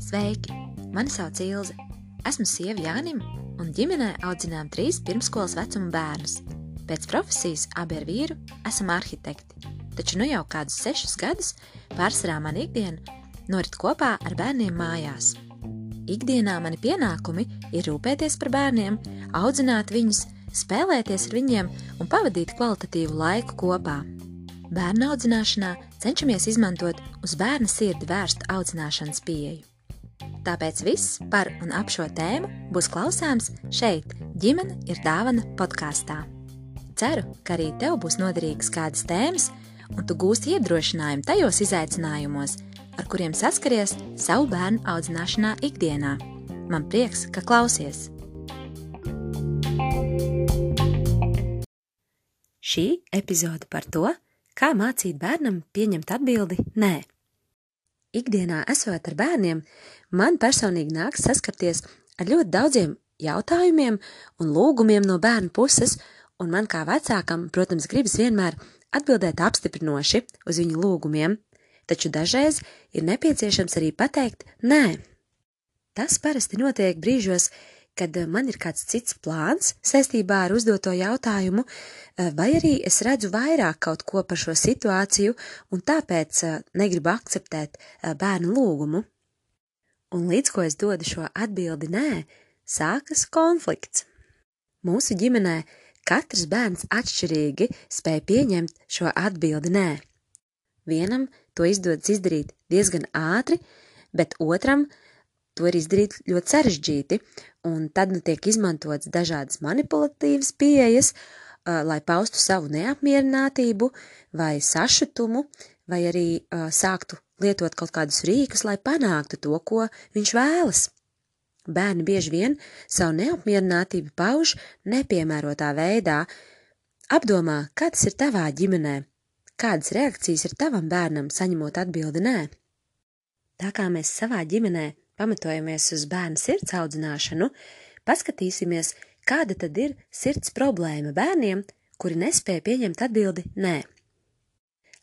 Sveiki! Mani sauc Ilze. Esmu sieva Jānim, un ģimenē audzinām trīs pirmskolas vecuma bērnus. Pēc profesijas abi ar vīru esam arhitekti, taču nu jau kādus sešus gadus pārsvarā man ikdiena norit kopā ar bērniem mājās. Ikdienā mani pienākumi ir rūpēties par bērniem, audzināt viņus, spēlēties ar viņiem un pavadīt kvalitatīvu laiku kopā. Bērnu audzināšanā cenšamies izmantot uz bērna sirdi vērstu audzināšanas pieeju. Tāpēc viss par un ap šo tēmu būs klausāms šeit, ģimene ir dāvana podkāstā. Ceru, ka arī tev būs noderīgas kādas tēmas, un tu gūsi iedrošinājumu tajos izaicinājumos, ar kuriem saskaries savu bērnu audzināšanā ikdienā. Man prieks, ka klausies! Šī epizode par to, kā mācīt bērnam pieņemt atbildi nē. Ikdienā esot ar bērniem, man personīgi nāks saskarties ar ļoti daudziem jautājumiem un lūgumiem no bērnu puses, un man kā vecākam, protams, gribas vienmēr atbildēt apstiprinoši uz viņu lūgumiem, taču dažreiz ir nepieciešams arī pateikt nē. Tas parasti notiek brīžos, kad man ir kāds cits plāns saistībā ar uzdoto jautājumu, vai arī es redzu vairāk kaut ko par šo situāciju un tāpēc negribu akceptēt bērnu lūgumu. Un līdz ko es dodu šo atbildi nē, sākas konflikts. Mūsu ģimenē katrs bērns atšķirīgi spēj pieņemt šo atbildi nē. Vienam to izdodas izdarīt diezgan ātri, bet otram to ir izdarīt ļoti sarežģīti, un tad nu tiek izmantotas dažādas manipulatīvas pieejas, uh, lai paustu savu neapmierinātību vai sašutumu, vai arī uh, sāktu lietot kaut kādus rīkus, lai panāktu to, ko viņš vēlas. Bērni bieži vien savu neapmierinātību pauž nepiemērotā veidā. Apdomā, kā tas ir tavā ģimenē, kādas reakcijas ir tavam bērnam saņemot atbildi nē. Tā kā mēs savā ģimenē pamatojamies uz bērnu sirds audzināšanu, paskatīsimies, kāda tad ir sirds problēma bērniem, kuri nespēja pieņemt atbildi nē.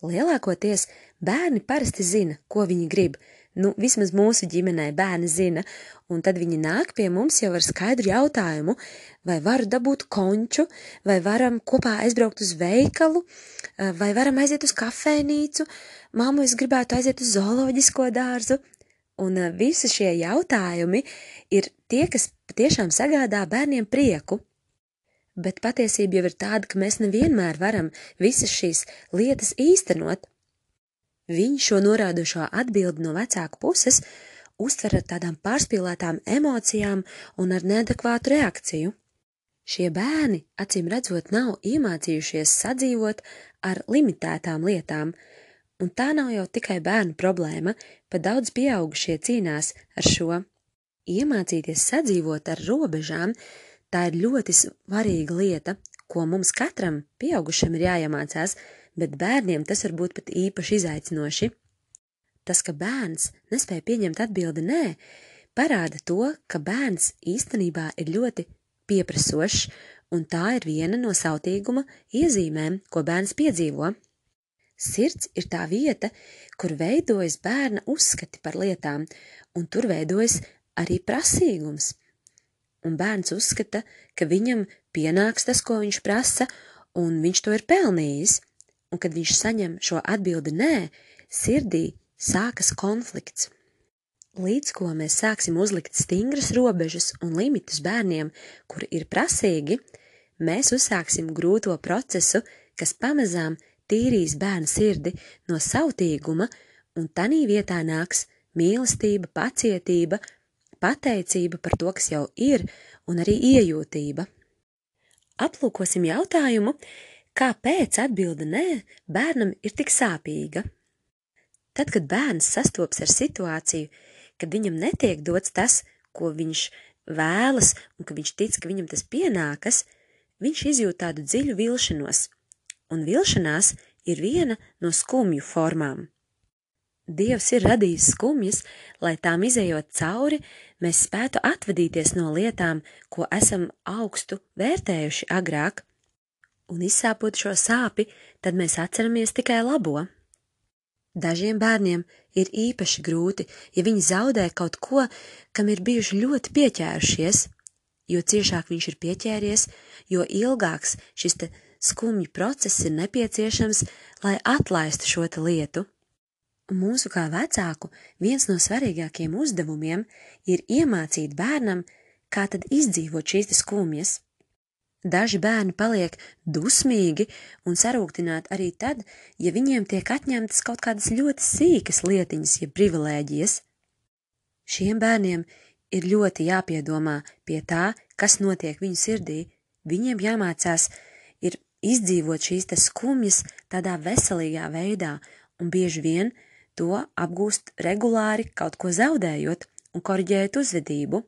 Lielākoties bērni parasti zina, ko viņi grib. Nu, vismaz mūsu ģimenē bērni zina, un tad viņi nāk pie mums jau ar skaidru jautājumu, vai varu dabūt konču, vai varam kopā aizbraukt uz veikalu, vai varam aiziet uz kafejnīcu, māmu es gribētu aiziet uz zooloģisko dārzu, Un eh, visi šie jautājumi ir tie, kas patiešām sagādā bērniem prieku. Bet patiesība jau ir tāda, ka mēs nevienmēr varam visas šīs lietas īstenot. Viņi šo norādošo atbildi no vecāku puses uztver ar tādām pārspīlētām emocijām un ar neadekvātu reakciju. Šie bērni, acīm redzot, nav iemācījušies sadzīvot ar limitētām lietām, Un tā nav jau tikai bērnu problēma, pat daudz pieaugušie cīnās ar šo. Iemācīties sadzīvot ar robežām, tā ir ļoti svarīga lieta, ko mums katram pieaugušam ir jāiemācās, bet bērniem tas var būt pat īpaši izaicinoši. Tas, ka bērns nespēja pieņemt atbildi nē, parāda to, ka bērns īstenībā ir ļoti pieprasošs, un tā ir viena no sautīguma iezīmēm, ko bērns piedzīvo. Sirds ir tā vieta, kur veidojas bērna uzskati par lietām, un tur veidojas arī prasīgums. Un bērns uzskata, ka viņam pienāks tas, ko viņš prasa, un viņš to ir pelnījis, un kad viņš saņem šo atbildi nē, sirdī sākas konflikts. Līdz ko mēs sāksim uzlikt stingras robežas un limitus bērniem, kuri ir prasīgi, mēs uzsāksim grūto procesu, kas pamazām tīrīs bērna sirdi no sautīguma, un tanī vietā nāks mīlestība, pacietība, pateicība par to, kas jau ir, un arī iejūtība. Aplūkosim jautājumu, kāpēc atbilde nē bērnam ir tik sāpīga. Tad, kad bērns sastopas ar situāciju, kad viņam netiek dots tas, ko viņš vēlas, un ka viņš tic, ka viņam tas pienākas, viņš izjūt tādu dziļu vilšanos – un vilšanās ir viena no skumju formām. Dievs ir radījis skumjas, lai tām izējot cauri, mēs spētu atvadīties no lietām, ko esam augstu vērtējuši agrāk, un izsāpot šo sāpi, tad mēs atceramies tikai labo. Dažiem bērniem ir īpaši grūti, ja viņi zaudē kaut ko, kam ir bijuši ļoti pieķērušies. Jo ciešāk viņš ir pieķēries, jo ilgāks šis te skumju process ir nepieciešams, lai atlaistu šo lietu. Mūsu kā vecāku viens no svarīgākajiem uzdevumiem ir iemācīt bērnam, kā tad izdzīvot šīs skumjas. Daži bērni paliek dusmīgi un sarūktināti arī tad, ja viņiem tiek atņemtas kaut kādas ļoti sīkas lietiņas, ja privilēģijas. Šiem bērniem ir ļoti jāpiedomā pie tā, kas notiek viņu sirdī. Viņiem jāmācās izdzīvot šīs te skumjas tādā veselīgā veidā, un bieži vien to apgūst regulāri kaut ko zaudējot un koriģējot uzvedību.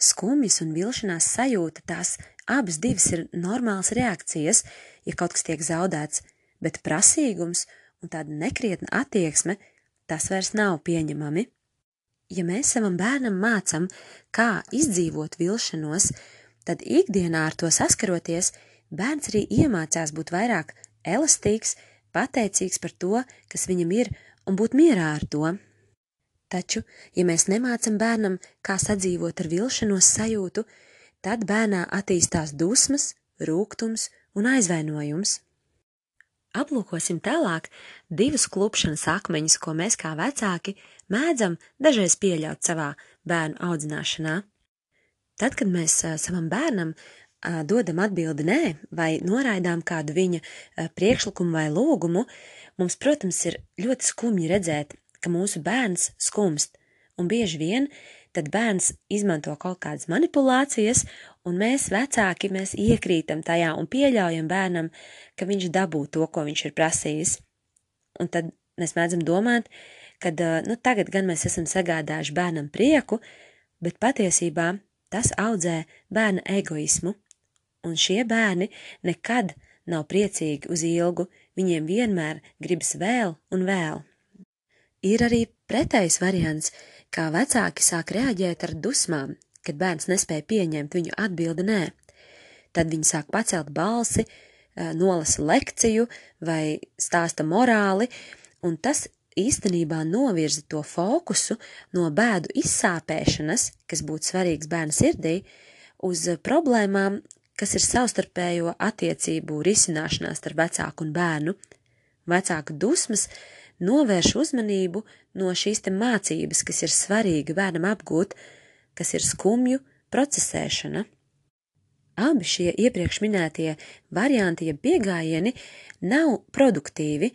Skumjas un vilšanās sajūta tās Abas divas ir normālas reakcijas, ja kaut kas tiek zaudēts, bet prasīgums un tāda nekrietna attieksme tas vairs nav pieņemami. Ja mēs savam bērnam mācam, kā izdzīvot vilšanos, tad ikdienā ar to saskaroties, bērns arī iemācās būt vairāk elastīgs, pateicīgs par to, kas viņam ir, un būt mierā ar to. Taču, ja mēs nemācam bērnam, kā sadzīvot ar vilšanos sajūtu, Tad bērnā attīstās dusmas, rūkums un aizvainojums. Aplūkosim tālāk divus klupšanas akmeņus, ko mēs kā vecāki mēdzam dažreiz pieļaut savā bērnu audzināšanā. Tad, kad mēs savam bērnam dodam atbildi nē, vai noraidām kādu viņa priekšlikumu vai lūgumu, mums, protams, ir ļoti skumji redzēt, ka mūsu bērns skumst, un bieži vien tad bērns izmanto kaut kādas manipulācijas, un mēs, vecāki, mēs iekrītam tajā un pieļaujam bērnam, ka viņš dabū to, ko viņš ir prasījis. Un tad mēs mēdzam domāt, ka, nu, tagad gan mēs esam sagādājuši bērnam prieku, bet patiesībā tas audzē bērna egoismu, un šie bērni nekad nav priecīgi uz ilgu, viņiem vienmēr gribas vēl un vēl. Ir arī pretējs variants, kā vecāki sāk reaģēt ar dusmām, kad bērns nespēja pieņemt viņu atbildi nē. Tad viņi sāk pacelt balsi, nolasa lekciju vai stāsta morāli, un tas īstenībā novirza to fokusu no bēdu izsāpēšanas, kas būtu svarīgs bērna sirdī, uz problēmām, kas ir savstarpējo attiecību risināšanās starp vecāku un bērnu. Vecāku dusmas novērš uzmanību no šīs te mācības, kas ir svarīga bērnam apgūt, kas ir skumju procesēšana. Abi šie iepriekš minētie varianti, ja piegājieni, nav produktīvi.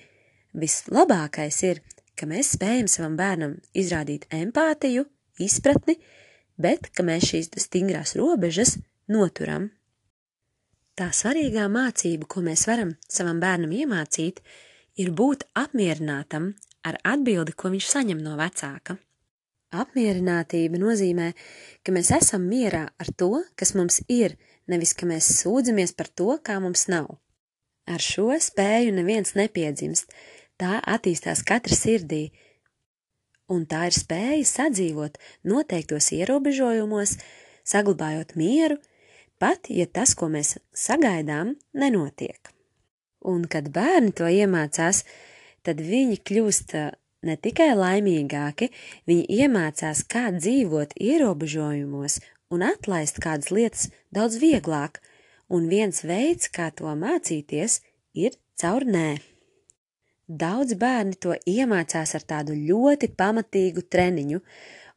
Vislabākais ir, ka mēs spējam savam bērnam izrādīt empātiju, izpratni, bet ka mēs šīs stingrās robežas noturam. Tā svarīgā mācība, ko mēs varam savam bērnam iemācīt, ir būt apmierinātam ar atbildi, ko viņš saņem no vecāka. Apmierinātība nozīmē, ka mēs esam mierā ar to, kas mums ir, nevis ka mēs sūdzamies par to, kā mums nav. Ar šo spēju neviens nepiedzimst, tā attīstās katra sirdī, un tā ir spēja sadzīvot noteiktos ierobežojumos, saglabājot mieru, pat ja tas, ko mēs sagaidām, nenotiek. Un, kad bērni to iemācās, tad viņi kļūst ne tikai laimīgāki, viņi iemācās, kā dzīvot ierobežojumos un atlaist kādas lietas daudz vieglāk, un viens veids, kā to mācīties, ir caur nē. Daudz bērni to iemācās ar tādu ļoti pamatīgu treniņu,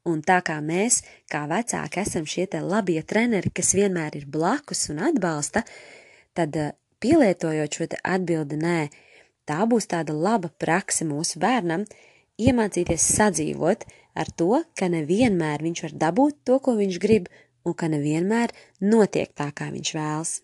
un tā kā mēs, kā vecāki, esam šie te labie treneri, kas vienmēr ir blakus un atbalsta, tad Pielietojot šo te atbildi nē, tā būs tāda laba prakse mūsu bērnam iemācīties sadzīvot ar to, ka nevienmēr viņš var dabūt to, ko viņš grib, un ka nevienmēr notiek tā, kā viņš vēlas.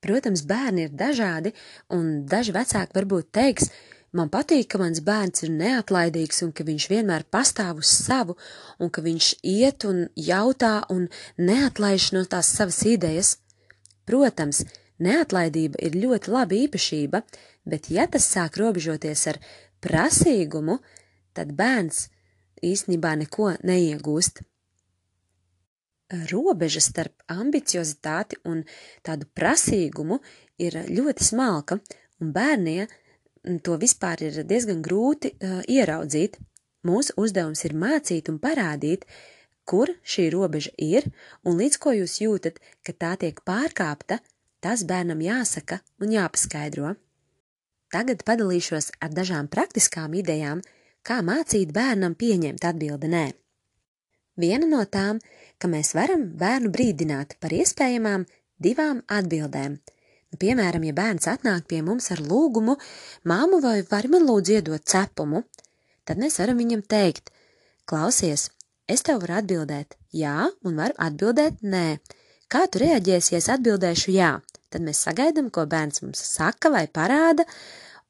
Protams, bērni ir dažādi, un daži vecāki varbūt teiks, man patīk, ka mans bērns ir neatlaidīgs un ka viņš vienmēr pastāv uz savu, un ka viņš iet un jautā un neatlaiž no tās savas idejas. Protams, Neatlaidība ir ļoti laba īpašība, bet ja tas sāk robežoties ar prasīgumu, tad bērns īstenībā neko neiegūst. Robeža starp ambiciozitāti un tādu prasīgumu ir ļoti smalka, un bērnie to vispār ir diezgan grūti uh, ieraudzīt. Mūsu uzdevums ir mācīt un parādīt, kur šī robeža ir, un līdz ko jūs jūtat, ka tā tiek pārkāpta, tas bērnam jāsaka un jāpaskaidro. Tagad padalīšos ar dažām praktiskām idejām, kā mācīt bērnam pieņemt atbildi nē. Viena no tām, ka mēs varam bērnu brīdināt par iespējamām divām atbildēm. Piemēram, ja bērns atnāk pie mums ar lūgumu, māmu vai vari man lūdzu iedot cepumu, tad mēs varam viņam teikt, klausies, es tev varu atbildēt jā un varu atbildēt nē. Kā tu reaģēsi, ja es atbildēšu jā? Tad mēs sagaidām, ko bērns mums saka vai parāda,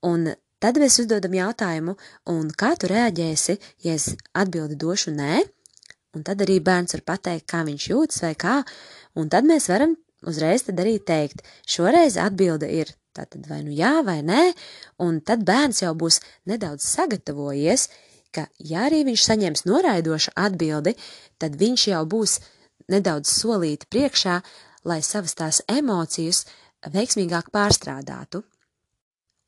un tad mēs uzdodam jautājumu, un kā tu reaģēsi, ja es atbildi došu nē? Un tad arī bērns var pateikt, kā viņš jūtas vai kā, un tad mēs varam uzreiz tad arī teikt, šoreiz atbilde ir tātad vai nu jā vai nē, un tad bērns jau būs nedaudz sagatavojies, ka ja arī viņš saņems noraidošu atbildi, tad viņš jau būs nedaudz solīti priekšā, lai savas tās emocijas veiksmīgāk pārstrādātu.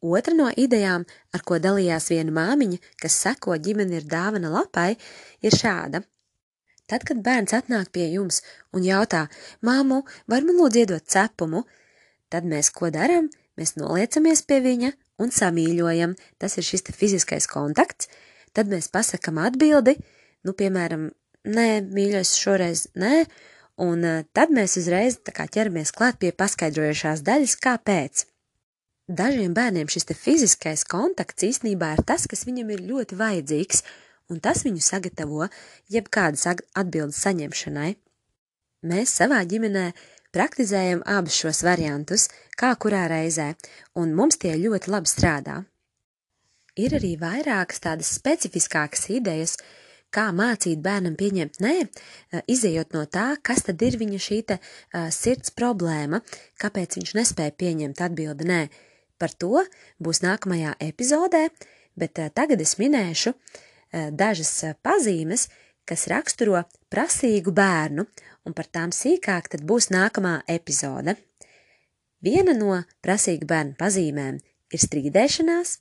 Otra no idejām, ar ko dalījās viena māmiņa, kas seko ģimeni ir dāvana lapai, ir šāda. Tad, kad bērns atnāk pie jums un jautā, māmu, var man lūdzu iedot cepumu, tad mēs ko darām? Mēs noliecamies pie viņa un samīļojam. Tas ir šis fiziskais kontakts. Tad mēs pasakam atbildi, nu, piemēram, nē, mīļais, šoreiz nē, un uh, tad mēs uzreiz kā ķeramies klāt pie paskaidrojušās daļas, kāpēc. Dažiem bērniem šis fiziskais kontakts īstenībā ir tas, kas viņam ir ļoti vajadzīgs, un tas viņu sagatavo jebkādas atbildes saņemšanai. Mēs savā ģimenē praktizējam abus šos variantus, kā kurā reizē, un mums tie ļoti labi strādā. Ir arī vairākas tādas specifiskākas idejas, kā mācīt bērnam pieņemt nē, izējot no tā, kas tad ir viņa šī te uh, sirds problēma, kāpēc viņš nespēja pieņemt atbildi nē. Par to būs nākamajā epizodē, bet uh, tagad es minēšu uh, dažas eh, pazīmes, kas raksturo prasīgu bērnu, un par tām sīkāk tad būs nākamā epizode. Viena no prasīga bērna pazīmēm ir strīdēšanās,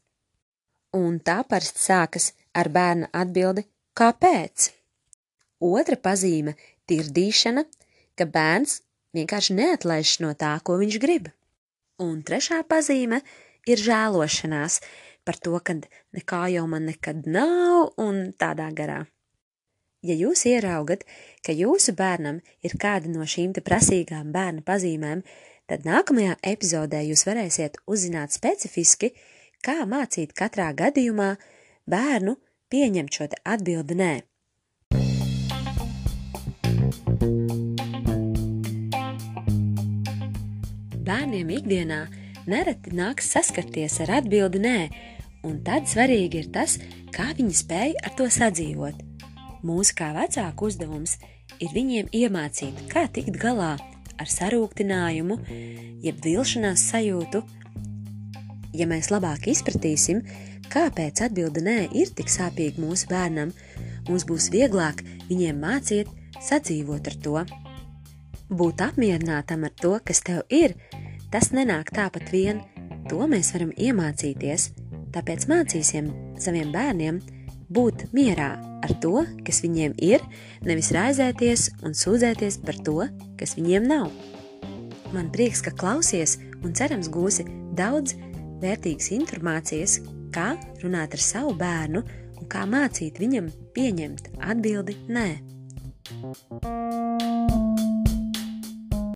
un tā parasti sākas ar bērna atbildi kāpēc. Otra pazīme - tirdīšana, ka bērns vienkārši neatlaiž no tā, ko viņš grib. Un trešā pazīme ir žēlošanās, par to, ka nekā jau man nekad nav un tādā garā. Ja jūs ieraugat, ka jūsu bērnam ir kāda no šīm te prasīgām bērna pazīmēm, tad nākamajā epizodē jūs varēsiet uzzināt specifiski, kā mācīt katrā gadījumā bērnu pieņemt šo te atbildi nē. Bērniem ikdienā nereti nāks saskarties ar atbildi nē, un tad svarīgi ir tas, kā viņi spēj ar to sadzīvot. Mūsu kā vecāku uzdevums ir viņiem iemācīt, kā tikt galā ar sarūktinājumu, jeb vilšanās sajūtu. Ja mēs labāk izpratīsim, kāpēc atbilde nē ir tik sāpīga mūsu bērnam, mums būs vieglāk viņiem māciet sadzīvot ar to. Būt apmierinātam ar to, kas tev ir, Tas nenāk tāpat vien, to mēs varam iemācīties, tāpēc mācīsim saviem bērniem būt mierā ar to, kas viņiem ir, nevis raizēties un sūdzēties par to, kas viņiem nav. Man prieks, ka klausies un cerams gūsi daudz vērtīgas informācijas, kā runāt ar savu bērnu un kā mācīt viņam pieņemt atbildi nē.